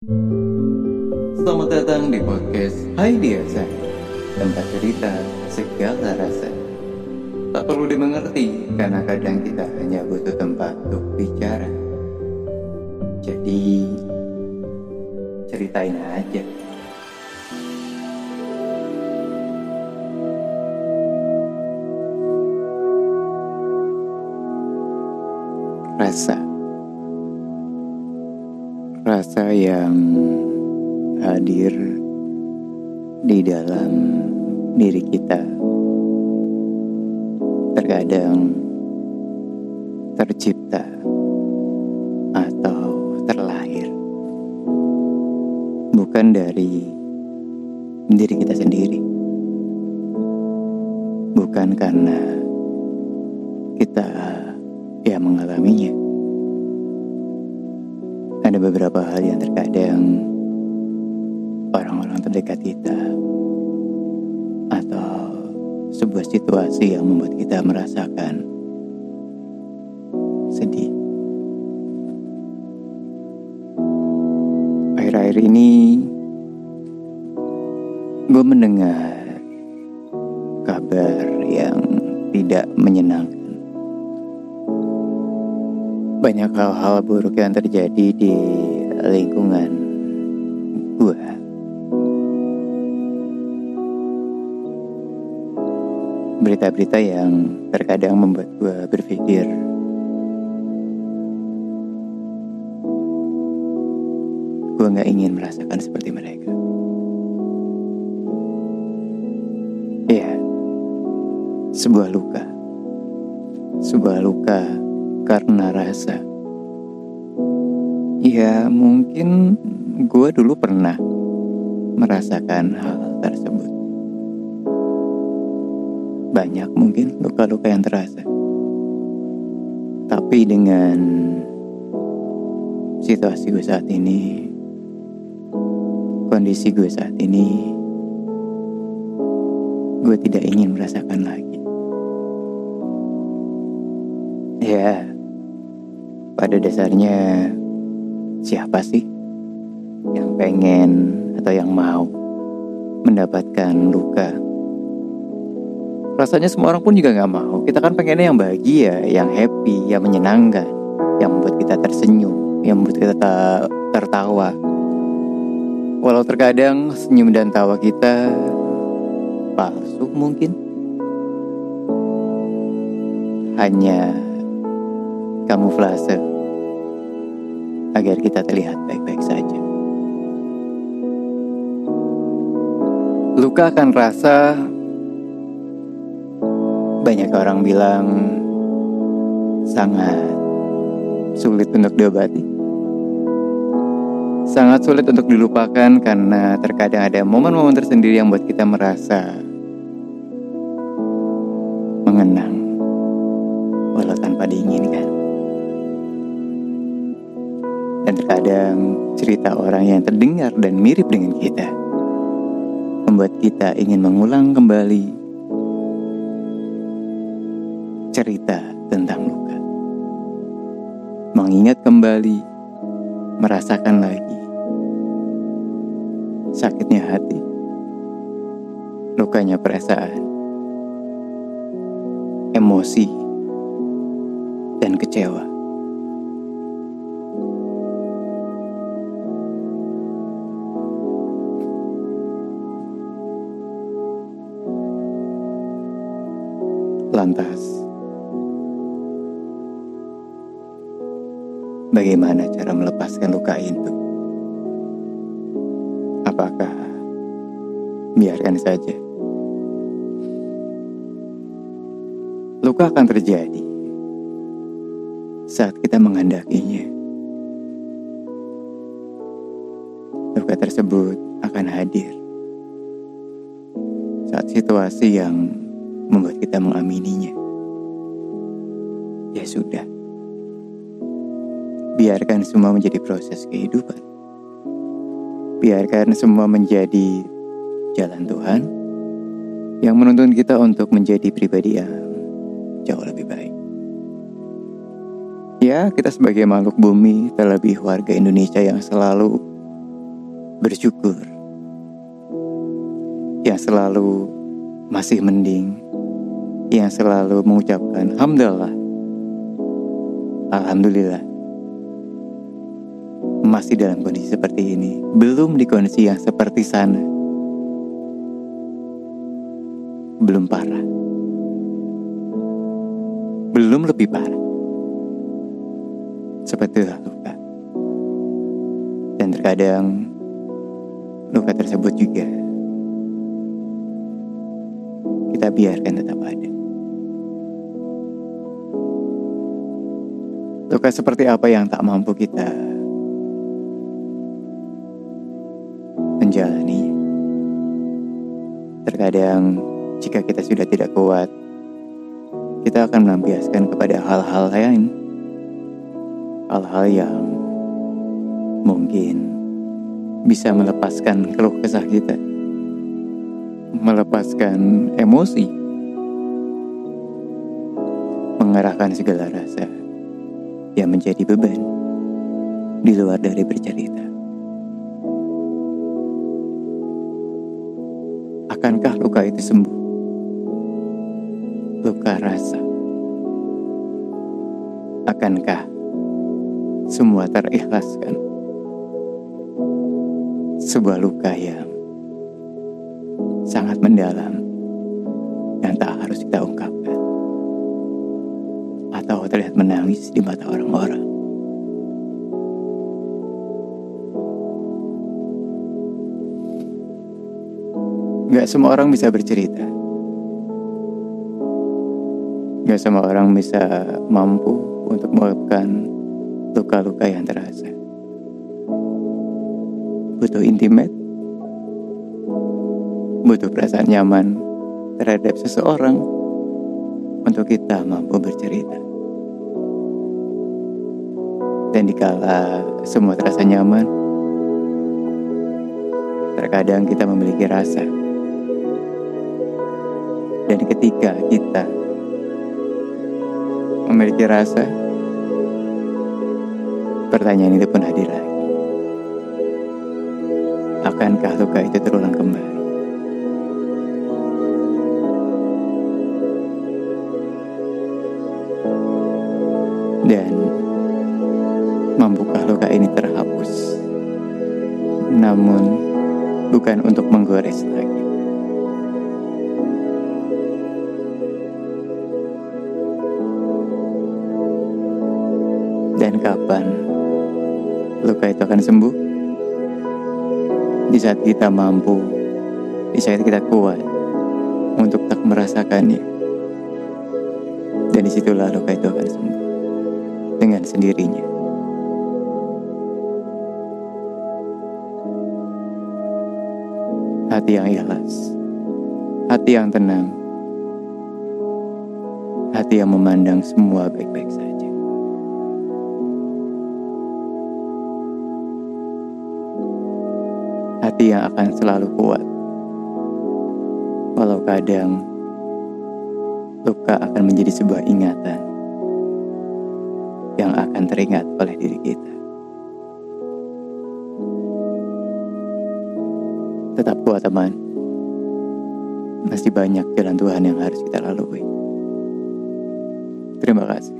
Selamat datang di podcast Hai Diasa Tempat cerita segala rasa. Tak perlu dimengerti karena kadang kita hanya butuh tempat untuk bicara. Jadi ceritain aja. Rasa Rasa yang hadir di dalam diri kita. Terkadang tercipta atau terlahir bukan dari diri kita sendiri. Bukan karena kita yang mengalaminya. Beberapa hal yang terkadang orang-orang terdekat kita atau sebuah situasi yang membuat kita merasakan sedih. Akhir-akhir ini gue mendengar kabar yang tidak menyenangkan. Banyak hal-hal buruk yang terjadi di lingkungan gue. Berita-berita yang terkadang membuat gue berpikir gue gak ingin merasakan seperti mereka. Iya, sebuah luka. Sebuah luka karena rasa. Ya mungkin gue dulu pernah merasakan hal tersebut. Banyak mungkin luka-luka yang terasa. Tapi dengan situasi gue saat ini, kondisi gue saat ini, gue tidak ingin merasakan lagi. Ya, pada dasarnya siapa sih yang pengen atau yang mau mendapatkan luka? Rasanya semua orang pun juga nggak mau. Kita kan pengennya yang bahagia, yang happy, yang menyenangkan, yang membuat kita tersenyum, yang membuat kita tertawa. Walau terkadang senyum dan tawa kita palsu mungkin. Hanya kamuflase agar kita terlihat baik-baik saja. Luka akan rasa banyak orang bilang sangat sulit untuk diobati. Sangat sulit untuk dilupakan karena terkadang ada momen-momen tersendiri yang buat kita merasa mengenang Dan terkadang cerita orang yang terdengar dan mirip dengan kita membuat kita ingin mengulang kembali cerita tentang luka. Mengingat kembali, merasakan lagi sakitnya hati, lukanya perasaan, emosi, dan kecewa. Lantas, bagaimana cara melepaskan luka itu? Apakah biarkan saja? Luka akan terjadi saat kita menghendakinya. Luka tersebut akan hadir saat situasi yang membuat kita mengamininya. Ya sudah, biarkan semua menjadi proses kehidupan. Biarkan semua menjadi jalan Tuhan yang menuntun kita untuk menjadi pribadi yang jauh lebih baik. Ya, kita sebagai makhluk bumi, terlebih warga Indonesia yang selalu bersyukur, yang selalu masih mending, yang selalu mengucapkan Alhamdulillah, Alhamdulillah, masih dalam kondisi seperti ini, belum di kondisi yang seperti sana, belum parah, belum lebih parah, seperti luka, dan terkadang luka tersebut juga kita biarkan tetap ada. Luka seperti apa yang tak mampu kita menjalani. Terkadang jika kita sudah tidak kuat, kita akan melampiaskan kepada hal-hal lain. Hal-hal yang mungkin bisa melepaskan keluh kesah kita. Melepaskan emosi. Mengarahkan segala rasa yang menjadi beban di luar dari bercerita. Akankah luka itu sembuh? Luka rasa. Akankah semua terikhlaskan? Sebuah luka yang sangat mendalam yang tak harus kita atau terlihat menangis di mata orang-orang. Gak semua orang bisa bercerita. Gak semua orang bisa mampu untuk mengungkapkan luka-luka yang terasa. Butuh intimate, butuh perasaan nyaman terhadap seseorang untuk kita mampu bercerita. Dan dikala semua terasa nyaman, terkadang kita memiliki rasa. Dan ketika kita memiliki rasa, pertanyaan itu pun hadir lagi. Akankah luka itu terulang Namun bukan untuk menggores lagi. Dan kapan luka itu akan sembuh? Di saat kita mampu, di saat kita kuat untuk tak merasakannya. Dan di situlah luka itu akan sembuh dengan sendirinya. Hati yang ikhlas, hati yang tenang, hati yang memandang semua baik-baik saja. Hati yang akan selalu kuat, walau kadang luka akan menjadi sebuah ingatan yang akan teringat oleh diri kita. Kuat teman. Masih banyak jalan Tuhan yang harus kita lalui. Terima kasih.